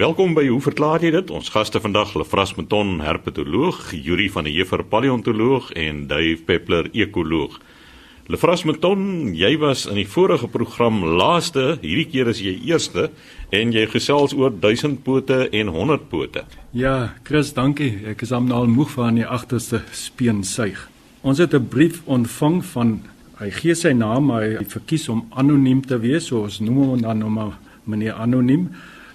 Welkom by Hoe verklaar jy dit? Ons gaste vandag, Lefras Meton, herpetoloog, Yuri van der Heever, paleontoloog en Dave Peppler, ekoloog. Lefras Meton, jy was in die vorige program laaste, hierdie keer is jy eerste en jy gesels oor duisendpote en honderdpote. Ja, Chris, dankie. Ek is amper al moeg van die agterste speen suig. Ons het 'n brief ontvang van hy gee sy naam, maar hy verkies om anoniem te wees, so ons noem hom dan nou maar meneer anoniem.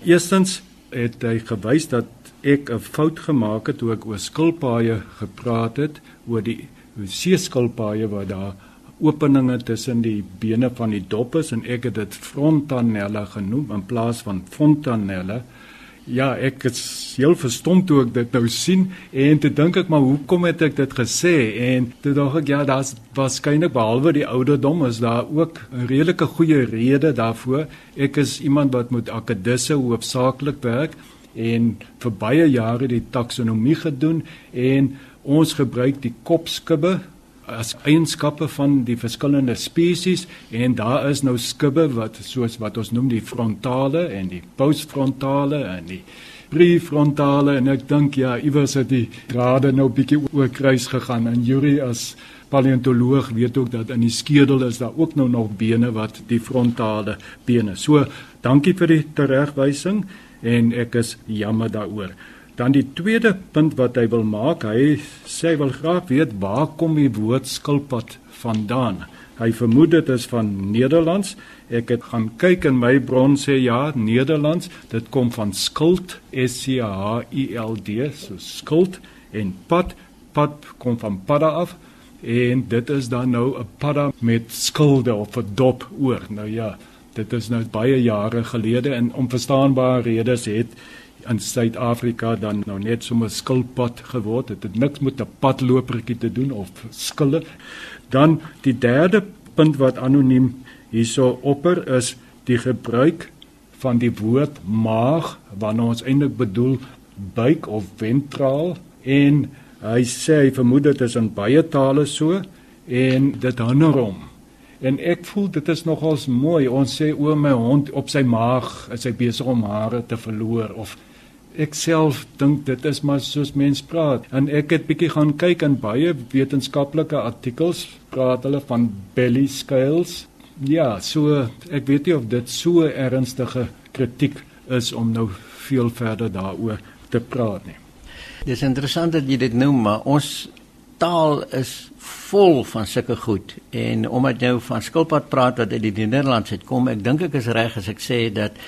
Eerstens het hy gewys dat ek 'n fout gemaak het toe ek oor skilpaaie gepraat het oor die seeskilpaaie waar daar openinge tussen die bene van die dop is en ek het dit frontanelle genoem in plaas van fontanelle. Ja, ek is heel verstom toe ek dit nou sien en toe dink ek maar hoekom het ek dit gesê en toe dink ek ja, daar's waarskynlik behalwe die ouderdom is daar ook 'n redelike goeie rede daarvoor. Ek is iemand wat met akedisse hoofsaaklik werk en vir baie jare die taksonomie gedoen en ons gebruik die kopskubbe as eienskappe van die verskillende spesies en daar is nou skubbe wat soos wat ons noem die frontale en die postfrontale en die prefrontale en ek dink ja iewers het die drade nou bietjie oor kruis gegaan en Yuri as paleontoloog weet ook dat in die skedel is daar ook nou nog bene wat die frontale bene. So dankie vir die teregwysing en ek is jammer daaroor. Dan die tweede punt wat hy wil maak, hy sê hy wil graag weet waar kom die woord skilpad vandaan? Hy vermoed dit is van Nederlands. Ek het gaan kyk in my bron sê ja, Nederlands, dit kom van skild, S C H I L D, so skild en pad, pad kom van padda af en dit is dan nou 'n padda met skilde of 'n dop oor. Nou ja, dit is nou baie jare gelede en onverstaanbare redes het in Suid-Afrika dan nou net so 'n skilpad geword. Dit het niks met 'n padlopertjie te doen of skille. Dan die derde punt wat anoniem hierso opper is die gebruik van die woord maag wanneer ons eintlik bedoel buik of ventraal en hy sê hy vermoed dit is in baie tale so en dit hinder hom. En ek voel dit is nogals mooi. Ons sê o my hond op sy maag is hy besig om hare te verloor of ek self dink dit is maar soos mens praat. En ek het bietjie gaan kyk in baie wetenskaplike artikels praat hulle van belly scales. Ja so ek weet nie of dit so ernstige kritiek is om nou veel verder daaroor te praat nie. Dis interessant dat jy dit noem maar ons taal is vol van sulke goed. En omdat nou van skilpad praat wat uit die Nederlands uit kom ek dink ek is reg as ek sê dat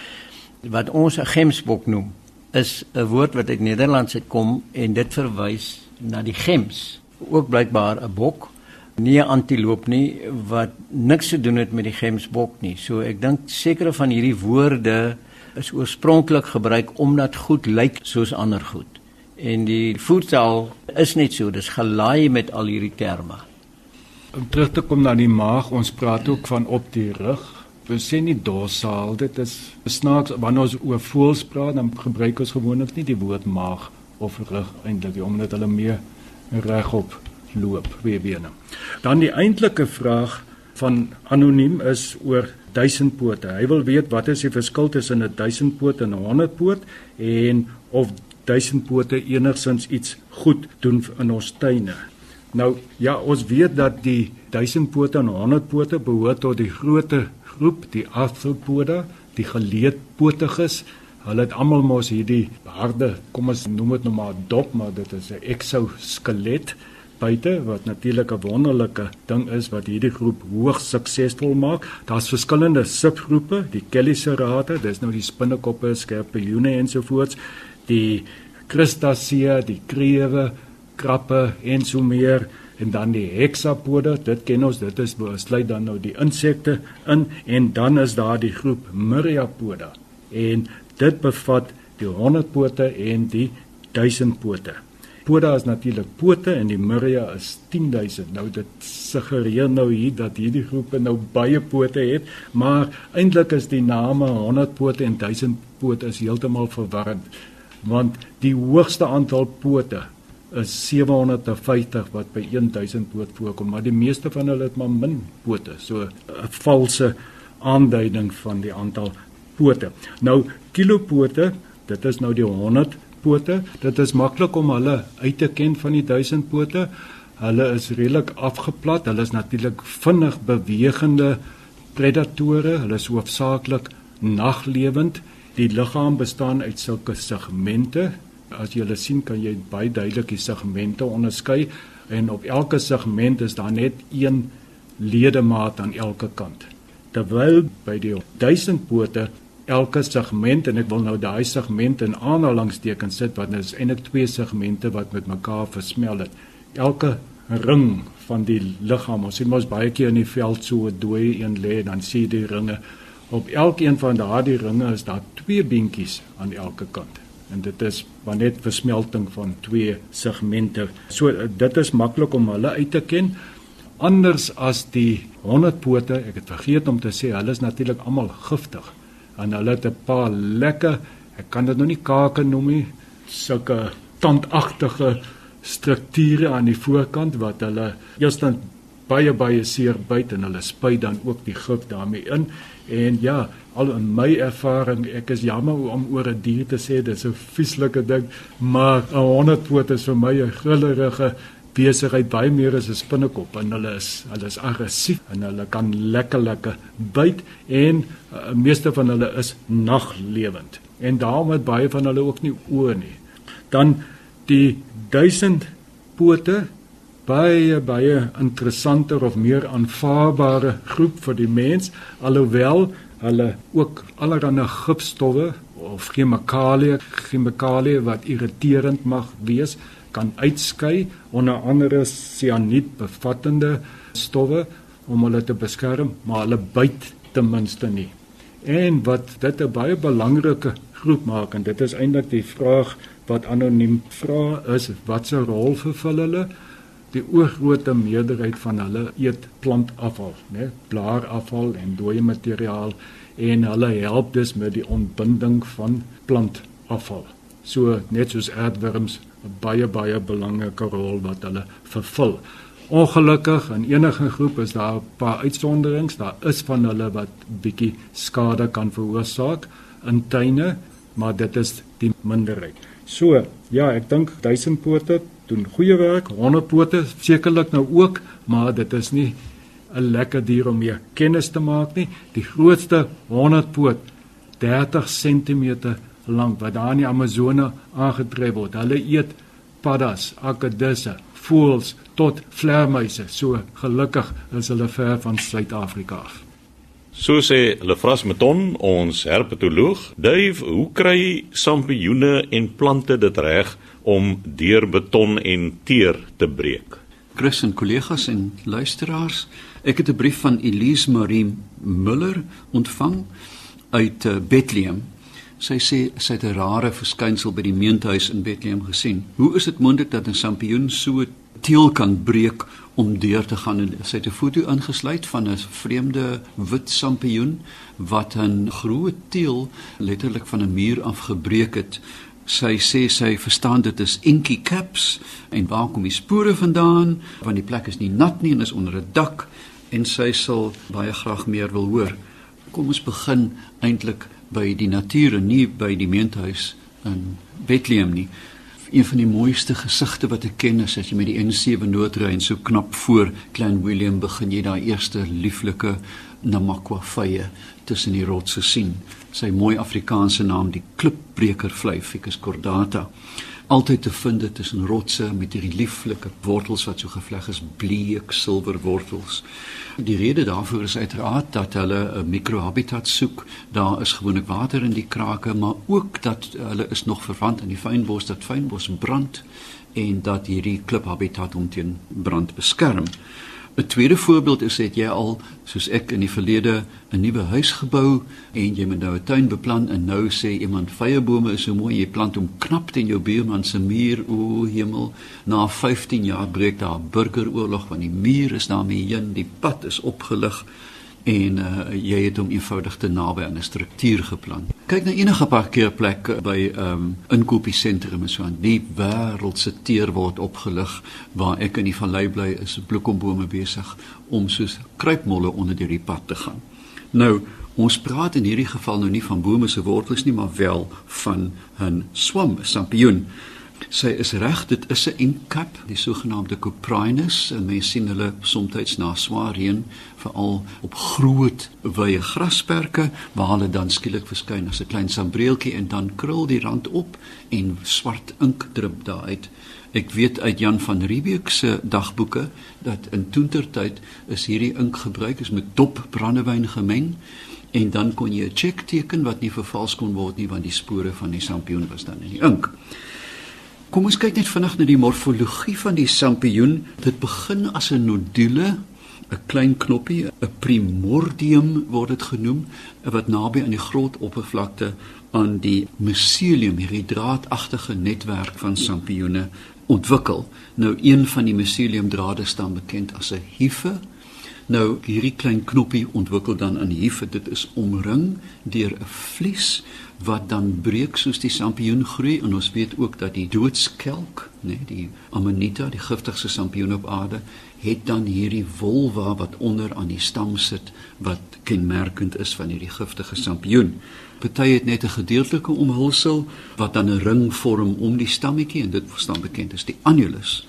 wat ons 'n gemsbok noem is 'n woord wat uit Nederlands uitkom en dit verwys na die gems. Ook blykbaar 'n bok, nie 'n antiloop nie wat niks te doen het met die gemsbok nie. So ek dink sekere van hierdie woorde is oorspronklik gebruik omdat goed lyk soos ander goed. En die voedsel is net so, dis gelaai met al hierdie terme. Om terug te kom na die maag, ons praat ook van op die rug we sê nie dorsal dit is snaaks wanneer ons oor voels praat dan gebruik ons gewoonlik nie die woord maag of rug eintlik omdat hulle meer regop loop weer bene. Dan die eintlike vraag van anoniem is oor duisendpote. Hy wil weet wat is die verskil tussen 'n duisendpoot en 'n honderdpoot en of duisendpote enigsins iets goed doen in ons tuine? Nou ja ons weet dat die duisendpote en honderdpote behoort tot die groter groep, die arthropoda, die geleedpotiges. Hulle het almal mos hierdie harde, kom ons noem dit nou maar dop, maar dit is 'n exoskelet buite wat natuurlik 'n wonderlike ding is wat hierdie groep hoogs suksesvol maak. Daar's verskillende subgroepe, die Chelicerata, dis nou die spinnekoppe, skorpioene ensovoorts, die Crustacea, die krewe, krappe en so meer en dan die hexapode, dit ken ons, dit is besluit dan nou die insekte in en dan is daar die groep myriapoda en dit bevat die honderdpote en die duisendpote. Poda is natuurlik pote en die myria is 10000. Nou dit suggereer nou hier dat hierdie groepe nou baie pote het, maar eintlik is die name honderdpote en duisendpote is heeltemal verwarrend want die hoogste aantal pote is 750 wat by 1000 poot voorkom, maar die meeste van hulle het maar min pote. So 'n valse aanduiding van die aantal pote. Nou kilopote Dit is nou die 100 pote. Dit is maklik om hulle uit te ken van die 1000 pote. Hulle is redelik afgeplat. Hulle is natuurlik vinnig bewegende predatore. Hulle is hoofsaaklik naglewend. Die liggaam bestaan uit sulke segmente. As jy hulle sien, kan jy baie duidelik die segmente onderskei en op elke segment is daar net een ledemaat aan elke kant. Terwyl by die duisendpote elke segment en ek wil nou daai segment in aanhalingstekens sit want dit is eintlik twee segmente wat met mekaar versmel het. Elke ring van die liggaam, ons sien mos baie keer in die veld so 'n dooie een lê dan sien jy die ringe. Op elkeen van daardie ringe is daar twee beentjies aan elke kant en dit is maar net versmelting van twee segmente. So dit is maklik om hulle uit te ken. Anders as die honderdpote, ek het vergeet om te sê, hulle is natuurlik almal giftig. En hulle het 'n paar lekker, ek kan dit nou nie kake noem nie, sulke tandagtige strukture aan die voorkant wat hulle eerstens baie baie seer byt en hulle spuit dan ook die gif daarmee in. En ja, al in my ervaring, ek is jammer om oor 'n dier te sê dis 'n vieslike ding, maar 'n honderdpoot is vir my 'n grillerige besigheid baie meer as 'n spinnekop en hulle is hulle is aggressief en hulle kan lekker lekker byt en uh, meeste van hulle is naglewend en daarom het baie van hulle ook nie oë nie. Dan die duisend pote baie baie interessanter of meer aanvaarbare groep vir die mens alhoewel hulle ook allerlei gifstowwe of chemikalieë chemikalieë wat irriterend mag wees kan uitskei. Onder andere sianiet bevattende stowwe om hulle te beskerm maar hulle byt ten minste nie. En wat dit 'n baie belangrike groep maak en dit is eintlik die vraag wat anoniem vra is wat se rol vervul hulle die oorgrootste meerderheid van hulle eet plantafval, né? Blaarafval en dooie materiaal en hulle help dus met die ontbinding van plantafval. So net soos aardwurms 'n baie baie belangrike rol wat hulle vervul. Ongelukkig in enige groep is daar 'n paar uitsonderings. Daar is van hulle wat bietjie skade kan veroorsaak in tuine, maar dit is die minderheid. So, ja, ek dink duisendpote doen goeie werk, honderdpote sekerlik nou ook, maar dit is nie 'n lekker dier om mee kennis te maak nie. Die grootste honderdpoot 30 cm lank wat daar in die Amazone aangetref word. Hulle eet paddas, akedisse, voëls tot vleermuise. So gelukkig is hulle ver van Suid-Afrika af. So sê Lefras Meton, ons herpetoloog, Dave, hoe kry sampioene en plante dit reg om deur beton en teer te breek? Chris en kollegas en luisteraars, ek het 'n brief van Elise Marie Müller ontvang uit eh, Bethlehem. Sy sê sy het 'n rare verskynsel by die meentuis in Bethlehem gesien. Hoe is dit moontlik dat 'n sampioen so teel kan breek om deur te gaan en sy het 'n foto ingesluit van 'n vreemde wit sampioen wat 'n groot teel letterlik van 'n muur af gebreek het. Sy sê sy verstaan dit is inky caps. En waar kom die spore vandaan? Want die plek is nie nat nie en is onder 'n dak. En sy sal baie graag meer wil hoor. Kom ons begin eintlik by die natuur en nie by die meentuis in Bethlehem nie. Een van die mooiste gesigte wat ek ken is as jy met die N7 noodry en so knap voor Klein Willem begin jy daai eerste lieflike Namakwa vye tussen die rotse sien. Sy mooi Afrikaanse naam die klipbreker vlei Ficus cordata altyd te vind tussen rotse met hierdie lieflike wortels wat so gevleg is bleek silwer wortels. Die rede daarvoor is uiteraard dat hulle 'n mikrohabitat soek. Daar is gewoonlik water in die krake, maar ook dat hulle is nog verwant aan die fynbos dat fynbos brand en dat hierdie kliphabitat hom teen brand beskerm. 'n Tweede voorbeeld is het jy al soos ek in die verlede 'n nuwe huis gebou en jy moet nou 'n tuin beplan en nou sê iemand vyebome is so mooi jy plant hom knap teen jou buurman se muur. O hemel na 15 jaar breek daar 'n burgeroorlog want die muur is daarmee heen die pad is opgelig en uh, jy het hom eenvoudig te naby aan 'n struktuur geplan. Kyk na enige parkeerplek by 'n um, ehm, inkopiesentrum en so aan. Die wêreld se teer word opgelig waar ek in die vallei bly is bloekombome besig om soos kruipmolle onder die pad te gaan. Nou Ons praat in hierdie geval nou nie van bome se wortels nie, maar wel van 'n swam, 'n sampioen. Sy is reg, dit is 'n enkap, die sogenaamde Coprinus. Mense sien hulle soms na swaar reën, veral op groot wye grasperke waar hulle dan skielik verskyn as 'n klein sambreeltjie en dan krul die rand op en swart ink drup daaruit. Ek weet uit Jan van Riebeeck se dagboeke dat in toentertyd is hierdie ink gebruik is met dop brandewyn gemeng en dan kon jy 'n check teken wat nie vervals kon word nie want die spore van die sampioen was dan in die ink. Kom ons kyk net vinnig na die morfologie van die sampioen. Dit begin as 'n nodule, 'n klein knoppie, 'n primordium word dit genoem, wat naby aan die grondoppervlakte aan die mycelium, hierdie draadagtige netwerk van sampioene ontwikkel. Nou een van die myceliumdrade staan bekend as 'n hiefe. Nou hierdie klein knoppie ontwikkel dan die hiefe. Dit is omring deur 'n vlies wat dan breek soos die sampioen groei en ons weet ook dat die doodskelk, nê, nee, die amanita, die giftigste sampioen op aarde, het dan hierdie wolva wat onder aan die stam sit wat kenmerkend is van hierdie giftige sampioen. Party het net 'n gedeeltelike omhulsel wat dan 'n ring vorm om die stammetjie en dit staan bekend as die annulus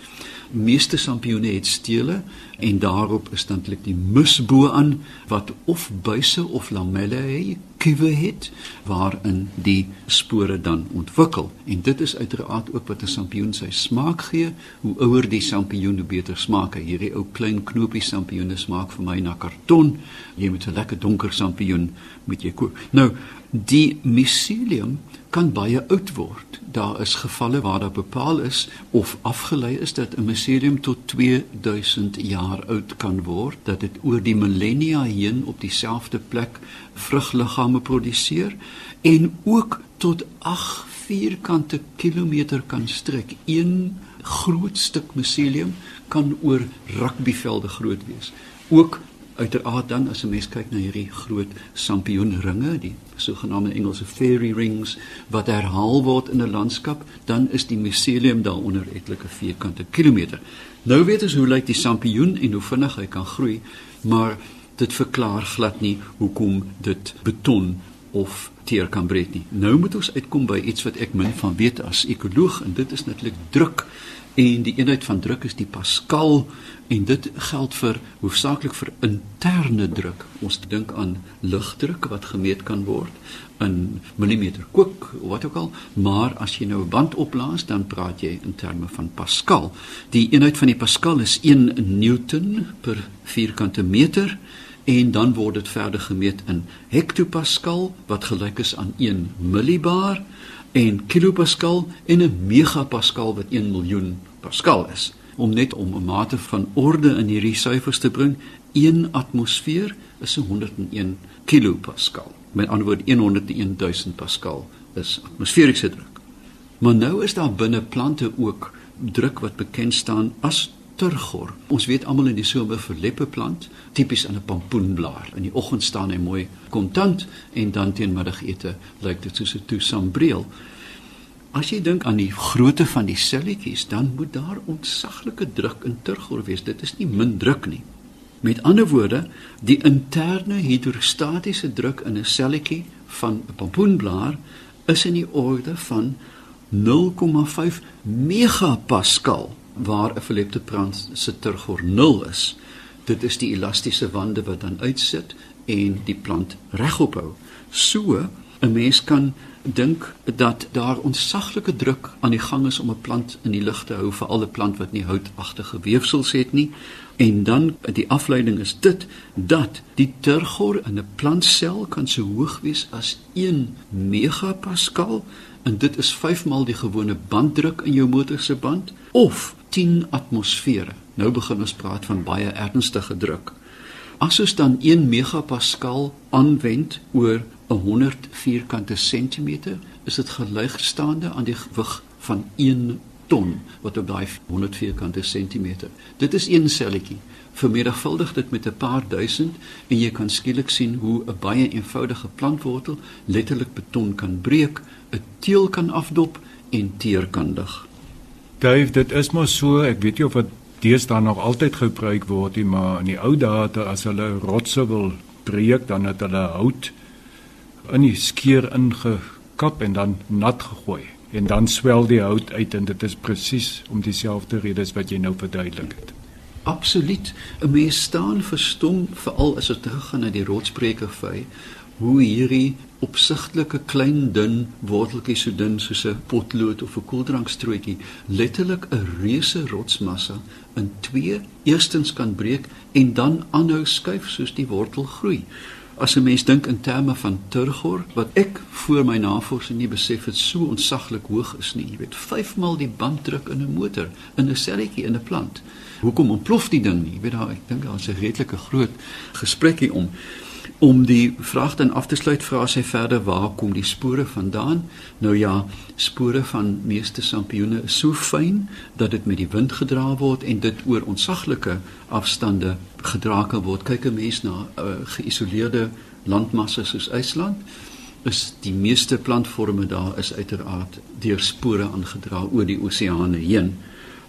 meeste sampioene het stele en daarop is eintlik die musbo aan wat of buise of lamelle het, kiewe het waarin die spore dan ontwikkel. En dit is uiteraard ook wat 'n sampioen sy smaak gee. Hoe ouer die sampioen, hoe beter smaak hy. Hierdie ou klein knoopie sampioene smaak vir my na karton. Jy moet 'n lekker donker sampioen moet jy koop. Nou, die mycelium kan baie oud word. Daar is gevalle waar daar bepaal is of afgelei is dat 'n mycelium tot 2000 jaar oud kan word, dat dit oor die millennia heen op dieselfde plek vrugliggame produseer en ook tot 8 vierkante kilometer kan strek. Een groot stuk mycelium kan oor rugbyvelde groot wees. Ook uiteraard dan as 'n mens kyk na hierdie groot sampioenringe, die sogenaamde Engelse fairy rings wat herhaal word in 'n landskap, dan is die miselium daaronder etlike vierkante kilometer. Nou weet ons hoe lyk die sampioen en hoe vinnig hy kan groei, maar dit verklaar glad nie hoekom dit beton of teer kan breek nie. Nou moet ons uitkom by iets wat ek min van weet as ekoloog en dit is natuurlik druk en die eenheid van druk is die pascal en dit geld vir hoofsaaklik vir interne druk. Ons dink aan lugdruk wat gemeet kan word in millimeter kook of wat ook al, maar as jy nou 'n band oplaas, dan praat jy in terme van pascal. Die eenheid van die pascal is 1 newton per vierkante meter en dan word dit verder gemeet in hektopascal wat gelyk is aan 1 millibar en kilopascal en 'n megapascal wat 1 miljoen pascal is om net om 'n mate van orde in hierdie syfers te bring 1 atmosfeer is 101 kilopascal. Met ander woorde 101000 pascal is atmosferiese druk. Maar nou is daar binne plante ook druk wat bekend staan as turgor. Ons weet almal in die somer vir leppeplant tipies in 'n pampoenblaar. In die oggend staan hy mooi kontant en dan teen middagete lyk dit soos 'n toesambreel As jy dink aan die grootte van die selletjies, dan moet daar ontsaglike druk in turgor wees. Dit is nie min druk nie. Met ander woorde, die interne hidrostatiese druk in 'n selletjie van 'n pompoenblaar is in die orde van 0,5 megapascal waar 'n verlepte plant se turgor 0 is. Dit is die elastiese wande wat dan uitsit en die plant regop hou. So 'n mens kan dink dat daar ontsaglike druk aan die gang is om 'n plant in die lug te hou vir alle plant wat nie houtagtige weefsels het nie. En dan die afleiding is dit dat die turgor in 'n plantsel kan so hoog wees as 1 megapascal en dit is 5 maal die gewone banddruk in jou motor se band of 10 atmosfere. Nou begin ons praat van baie ernstige druk. As ons dan 1 megapascal aanwend oor 100 vierkante sentimeter is dit gelykstaande aan die gewig van 1 ton wat op daai 100 vierkante sentimeter. Dit is een selletjie. Vermenigvuldig dit met 'n paar duisend en jy kan skielik sien hoe 'n baie eenvoudige plantwortel letterlik beton kan breek, 'n teel kan afdop en teer kan lig. Dave, dit is mos so, ek weet nie of dit deesdae nog altyd gebruik word nie, maar in die ou dae as hulle rotse wil breek, dan het hulle hout in die skeur ingekap en dan nat gegooi en dan swel die hout uit en dit is presies om dieselfde redes wat jy nou verduidelik het. Absoluut. 'n Mens staan verstom veral as dit teruggaan na die rotspreuke vy hoe hierdie opsigtelike klein dun worteltjies so dun soos 'n potlood of 'n koeldrankstrootjie letterlik 'n reuse rotsmassa in twee eerstens kan breek en dan aanhou skuif soos die wortel groei. As 'n mens dink in terme van turgor wat ek voor my navorsing nie besef het so ontsaglik hoog is nie. Jy weet, 5 maal die banddruk in 'n motor in 'n selletjie in 'n plant. Hoekom ontplof die ding nie? Jy weet daar ek dink daar's 'n redelike groot gesprek hier om. Om die vraag dan af te sluit, vra sy verder waar kom die spore vandaan? Nou ja, spore van meeste sampioene is so fyn dat dit met die wind gedra word en dit oor ontsaglike afstande gedra kan word. Kyk 'n mens na uh, geïsoleerde landmassa soos IJsland, is die meeste plantforme daar is uiteraard deur spore aangedra oor die oseane heen.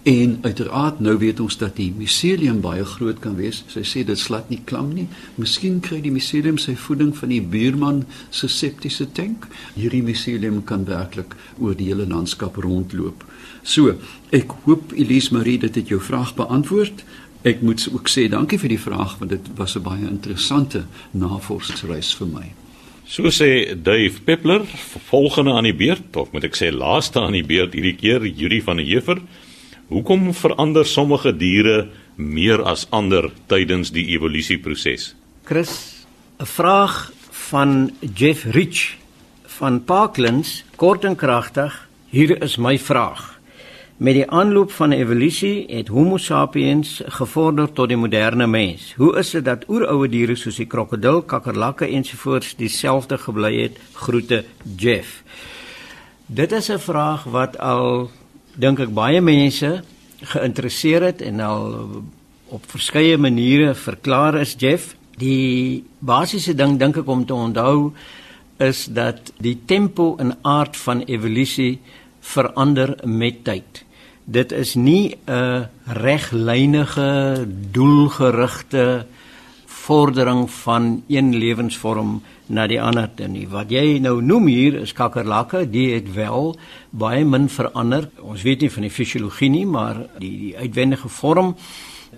En uiteraard nou weet ons dat die miselium baie groot kan wees. Sy sê dit slat nie klam nie. Miskien kry die miselium sy voeding van die buurman se septiese tank. Hierdie miselium kan werklik oor die hele landskap rondloop. So, ek hoop Elise Marie dit het jou vraag beantwoord. Ek moet ook sê dankie vir die vraag want dit was 'n baie interessante navorsingsreis vir my. So sê Dave Peppler, volgende aan die beurt of moet ek sê laaste aan die beurt hierdie keer Judy van der Heever. Hoekom verander sommige diere meer as ander tydens die evolusieproses? Chris, 'n vraag van Jeff Rich van Parklands, kort en kragtig. Hier is my vraag. Met die aanloop van evolusie het Homo sapiens gevorder tot die moderne mens. Hoe is dit dat oeroue diere soos die krokodil, kakkerlakke ensovoorts dieselfde gebly het? Groete, Jeff. Dit is 'n vraag wat al dink ek baie mense geïnteresseer het en al op verskeie maniere verklaar is Jeff die basiese ding dink ek om te onthou is dat die tempo en aard van evolusie verander met tyd. Dit is nie 'n reglynige doelgerigte vordering van een lewensvorm na die ander te nie. Wat jy nou noem hier is kakkerlakke, die het wel baie min verander. Ons weet nie van die fisiologie nie, maar die, die uitwendige vorm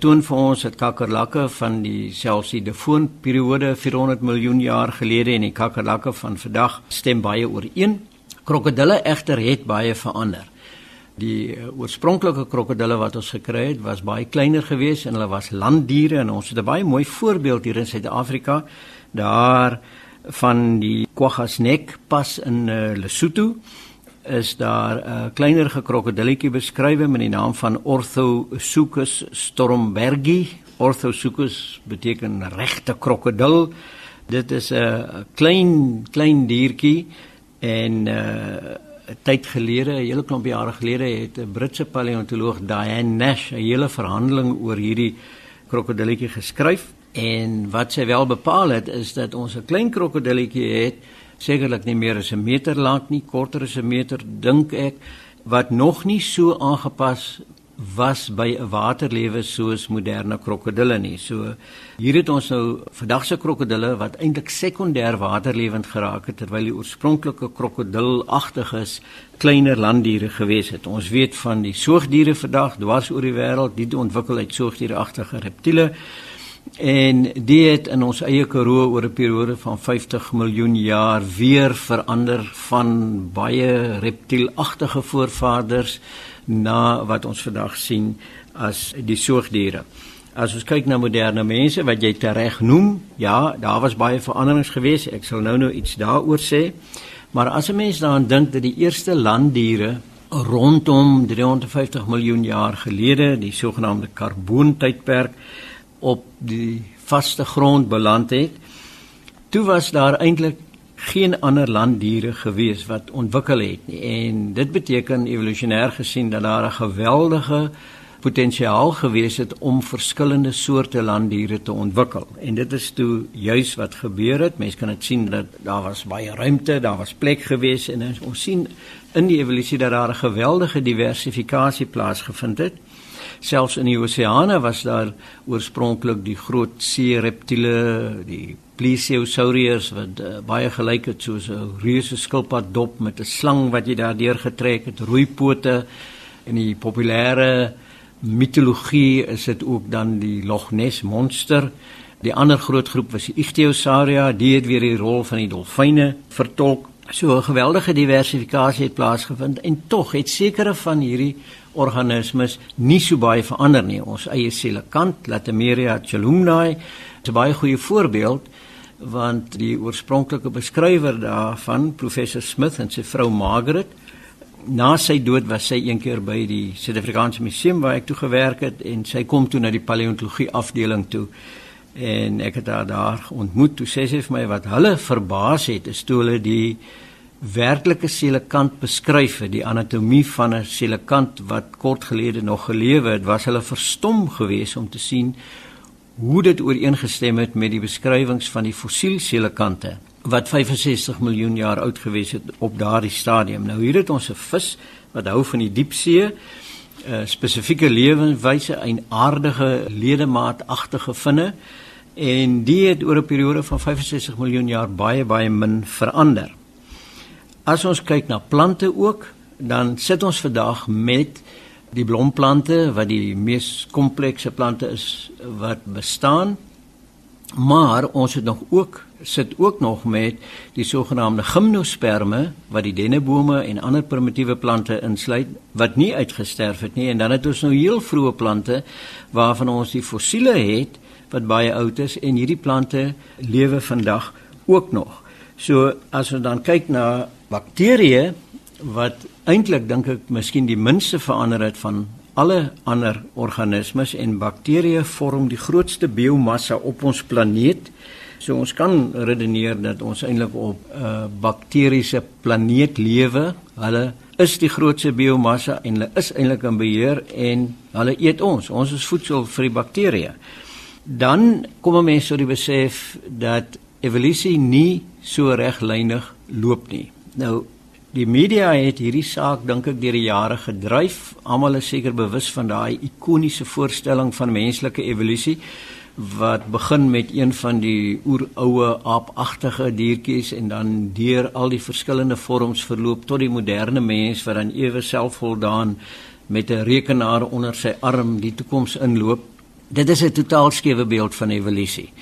toon vir ons dat kakkerlakke van die selfs die Devon periode 400 miljoen jaar gelede en die kakkerlakke van vandag stem baie ooreen. Krokodille egter het baie verander. Die oorspronklike krokodille wat ons gekry het, was baie kleiner geweest en hulle was landdiere en ons het 'n baie mooi voorbeeld hier in Suid-Afrika. Daar van die Kwagasnek pas in uh, Lesotho is daar 'n uh, kleiner gekrokodilletjie beskrywe met die naam van Orthosuchus stormbergi. Orthosuchus beteken regte krokodil. Dit is 'n uh, klein klein diertjie en uh, tyd gelede, 'n hele klomp jare gelede het 'n Britse paleontoloog Diane Nash 'n hele verhandeling oor hierdie krokodilletjie geskryf. En wat sy wel bepaal het is dat ons 'n klein krokodilletjie het, sekerlik nie meer as 'n meter lank nie, korter as 'n meter dink ek, wat nog nie so aangepas was by 'n waterlewe soos moderne krokodille nie. So hier het ons nou vandag se krokodille wat eintlik sekondêr waterlewend geraak het terwyl die oorspronklike krokodilagtiges kleiner landdiere gewees het. Ons weet van die soogdiere vandag dwars oor die wêreld, die ontwikkel uit soogdiereagtige reptiele en dit het in ons eie Karoo oor 'n periode van 50 miljoen jaar weer verander van baie reptielagtige voorvaders na wat ons vandag sien as die soogdiere. As ons kyk na moderne mense wat jy tereg noem, ja, daar was baie veranderings geweest. Ek sal nou nou iets daaroor sê. Maar as 'n mens daaraan dink dat die eerste landdiere rondom 350 miljoen jaar gelede, die sogenaamde karboontydperk, op die vaste grond beland het, toe was daar eintlik geen ander landdiere gewees wat ontwikkel het nie. En dit beteken evolusionêr gesien dat daar 'n geweldige potensiaal gewees het om verskillende soorte landdiere te ontwikkel. En dit is toe juis wat gebeur het. Mense kan dit sien dat daar was baie ruimte, daar was plek gewees en ons sien in die evolusie dat daar 'n geweldige diversifikasie plaasgevind het. Selfs in die oseane was daar oorspronklik die groot see reptiele, die plesiosauriërs wat uh, baie gelyk het soos 'n reuse skilpad dop met 'n slang wat jy daardeur getrek het, roeipote en die populêre mitologie is dit ook dan die Loch Ness monster. Die ander groot groep was die Ichthyosauria, die het weer die rol van die dolfyne vertolk. So 'n geweldige diversifikasie het plaasgevind en tog het sekere van hierdie organismes nie so baie verander nie. Ons eie selekant, Latimeria chalumnae, is 'n baie goeie voorbeeld want die oorspronklike beskrywer daarvan, professor Smith en sy vrou Margaret, na sy dood was sy een keer by die Suid-Afrikaanse Museum waar ek toe gewerk het en sy kom toe na die paleontologie afdeling toe en ek het haar daar ontmoet toe sê sy vir my wat hulle verbaas het is toe hulle die werklike selekant beskryf het die anatomie van 'n selekant wat kort gelede nog gelewe het was hulle verstom geweest om te sien hoe dit ooreengestem het met die beskrywings van die fossiel selekante wat 65 miljoen jaar oud gewees het op daardie stadium nou hier het ons 'n vis wat hou van die diepsee 'n uh, spesifieke lewenswyse, 'n aardige ledemaatagtige vinne en die het oor 'n periode van 65 miljoen jaar baie baie min verander. As ons kyk na plante ook, dan sit ons vandag met die blomplante wat die mees komplekse plante is wat bestaan. Maar ons het nog ook sit ook nog met die sogenaamde gimnosperme wat die dennebome en ander primitiewe plante insluit wat nie uitgesterf het nie en dan het ons nou heel vroeë plante waarvan ons die fossiele het wat baie oud is en hierdie plante lewe vandag ook nog. So as ons dan kyk na bakterieë wat eintlik dink ek miskien die minste verander het van alle ander organismes en bakterieë vorm die grootste biomassa op ons planeet. So ons kan redeneer dat ons eintlik op 'n uh, bakteriese planeet lewe. Hulle is die grootste biomassa en hulle is eintlik in beheer en hulle eet ons. Ons is voedsel vir die bakterieë. Dan kom mense tot die besef dat evolusie nie so reglynig loop nie. Nou Die media het hierdie saak dink ek deur die jare gedryf. Almal is seker bewus van daai ikoniese voorstelling van menslike evolusie wat begin met een van die oeroue aapagtige diertjies en dan deur al die verskillende vorms verloop tot die moderne mens wat dan ewe selfvoldaan met 'n rekenaar onder sy arm die toekoms inloop. Dit is 'n totaal skewe beeld van evolusie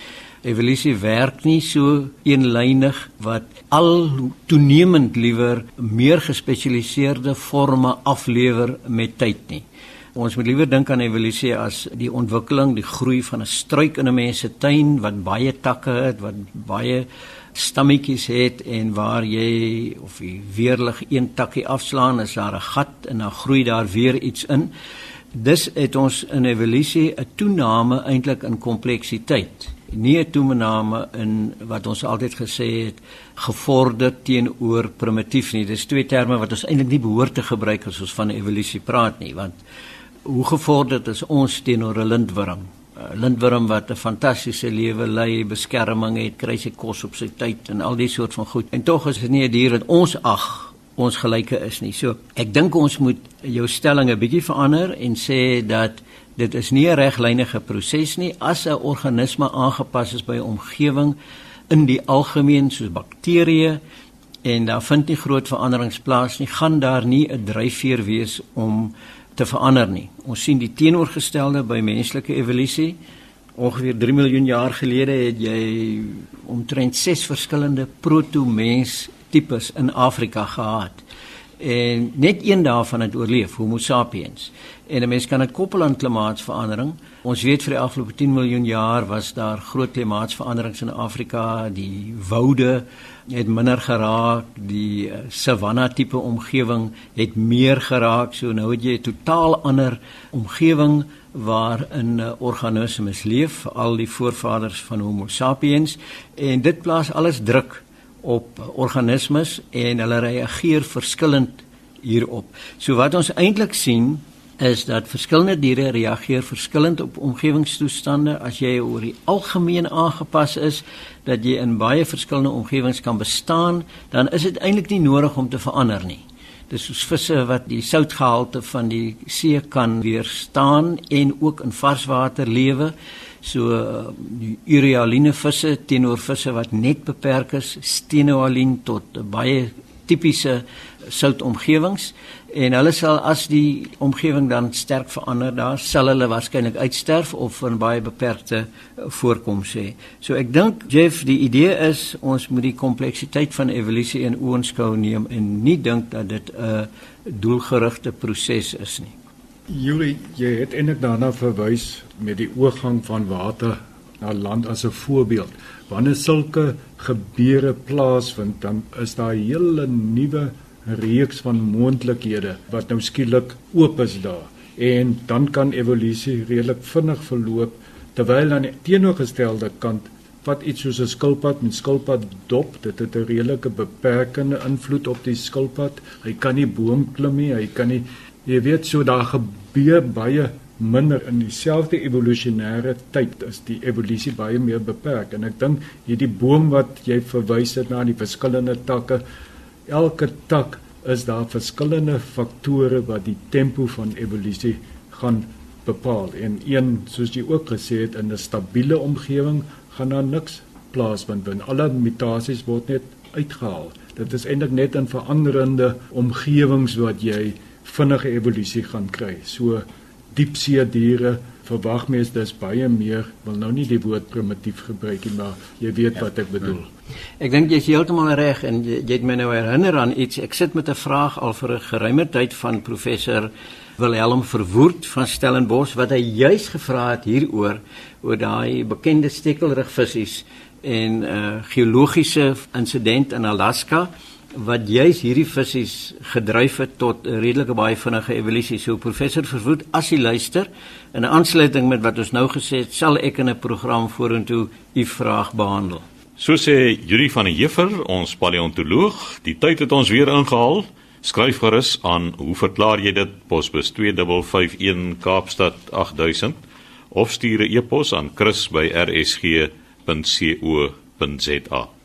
evolusie werk nie so eenlynig wat al toenemend liewer meer gespesialiseerde forme aflewer met tyd nie. Ons moet liewer dink aan evolusie as die ontwikkeling, die groei van 'n struik in 'n mens se tuin wat baie takke het, wat baie stammetjies het en waar jy of jy weerlig een takkie afslaan, is daar 'n gat en dan groei daar weer iets in. Dis het ons in evolusie 'n toename eintlik in kompleksiteit nie 'n toename in wat ons altyd gesê het gevorder teenoor primitief nie. Dis twee terme wat ons eintlik nie behoort te gebruik as ons van evolusie praat nie, want hoe gevorderd is ons teenoor 'n lintworm? 'n Lintworm wat 'n fantastiese lewe lei, beskerming het, kry sy kos op sy tyd en al die soort van goed. En tog is dit nie 'n dier wat ons ag ons gelyke is nie. So, ek dink ons moet jou stelling 'n bietjie verander en sê dat dit is nie 'n reglynige proses nie. As 'n organisme aangepas is by 'n omgewing in die algemeen soos bakterieë en daar vind nie groot veranderings plaas nie gaan daar nie 'n dryfveer wees om te verander nie. Ons sien die teenoorgestelde by menslike evolusie. Ongeveer 3 miljoen jaar gelede het jy omtrent 6 verskillende proto-mens tipes in Afrika gehad en net een daarvan het oorleef, Homo sapiens. En 'n mens kan dit koppel aan klimaatsverandering. Ons weet vir die afgelope 10 miljoen jaar was daar groot klimaatsveranderings in Afrika, die woude het minder geraak, die eh, savanna tipe omgewing het meer geraak. So nou het jy 'n totaal ander omgewing waarin uh, organismes leef, al die voorvaders van Homo sapiens en dit plaas alles druk op organismes en hulle reageer verskillend hierop. So wat ons eintlik sien is dat verskillende diere reageer verskillend op omgewingstoestande as jy oor die algemeen aangepas is dat jy in baie verskillende omgewings kan bestaan, dan is dit eintlik nie nodig om te verander nie. Dis soos visse wat die soutgehalte van die see kan weerstaan en ook in varswater lewe. So die urealine visse teenoor visse wat net beperk is, stenoaline tot baie tipiese soutomgewings en hulle sal as die omgewing dan sterk verander daar sal hulle waarskynlik uitsterf of in baie beperkte eh, voorkoms hê. So ek dink Jeff die idee is ons moet die kompleksiteit van evolusie in oënskou neem en nie dink dat dit 'n doelgerigte proses is nie. Julie, jy het eintlik daarna verwys met die oorgang van water na land as 'n voorbeeld. Wanneer sulke gebeure plaasvind, dan is daar 'n hele nuwe reeks van moontlikhede wat nou skielik oop is daar en dan kan evolusie redelik vinnig verloop terwyl aan die teenoorgestelde kant wat iets soos 'n skilpad met skilpad dop dit het 'n redelike beperkende invloed op die skilpad hy kan nie boom klim nie hy kan nie jy weet so daar gebeur baie minder in dieselfde evolusionêre tyd is die evolusie baie meer beperk en ek dink hierdie boom wat jy verwys het na die verskillende takke elke tak is daar verskillende faktore wat die tempo van evolusie gaan bepaal. En een soos jy ook gesê het in 'n stabiele omgewing gaan daar niks plaasvind want alle mutasies word net uitgehaal. Dit is eintlik net in veranderende omgewings wat jy vinnige evolusie gaan kry. So diepsee diere verwag mens dis baie meer wil nou nie die woord primitief gebruik nie maar jy weet ja, wat ek bedoel. Ja. Ek dink jy's heeltemal reg en jy, jy het my nou herinner aan iets. Ek sit met 'n vraag al vir 'n geruime tyd van professor Wilhelm Verwoerd van Stellenbosch wat hy juis gevra het hieroor oor daai bekende stekkelrugvisse en uh, geologiese insident in Alaska wat juis hierdie visse gedryf het tot 'n redelike baie vinnige evolusie. So professor Verwoerd, as jy luister in 'n aansluiting met wat ons nou gesê het, sal ek in 'n program vorentoe u vraag behandel. So sê Juri van der Heever, ons paleontoloog, die tyd het ons weer ingehaal. Skryf gerus aan, hoe verklaar jy dit? Posbus 2551 Kaapstad 8000 of stuur 'n e-pos aan chris@rsg.co.za.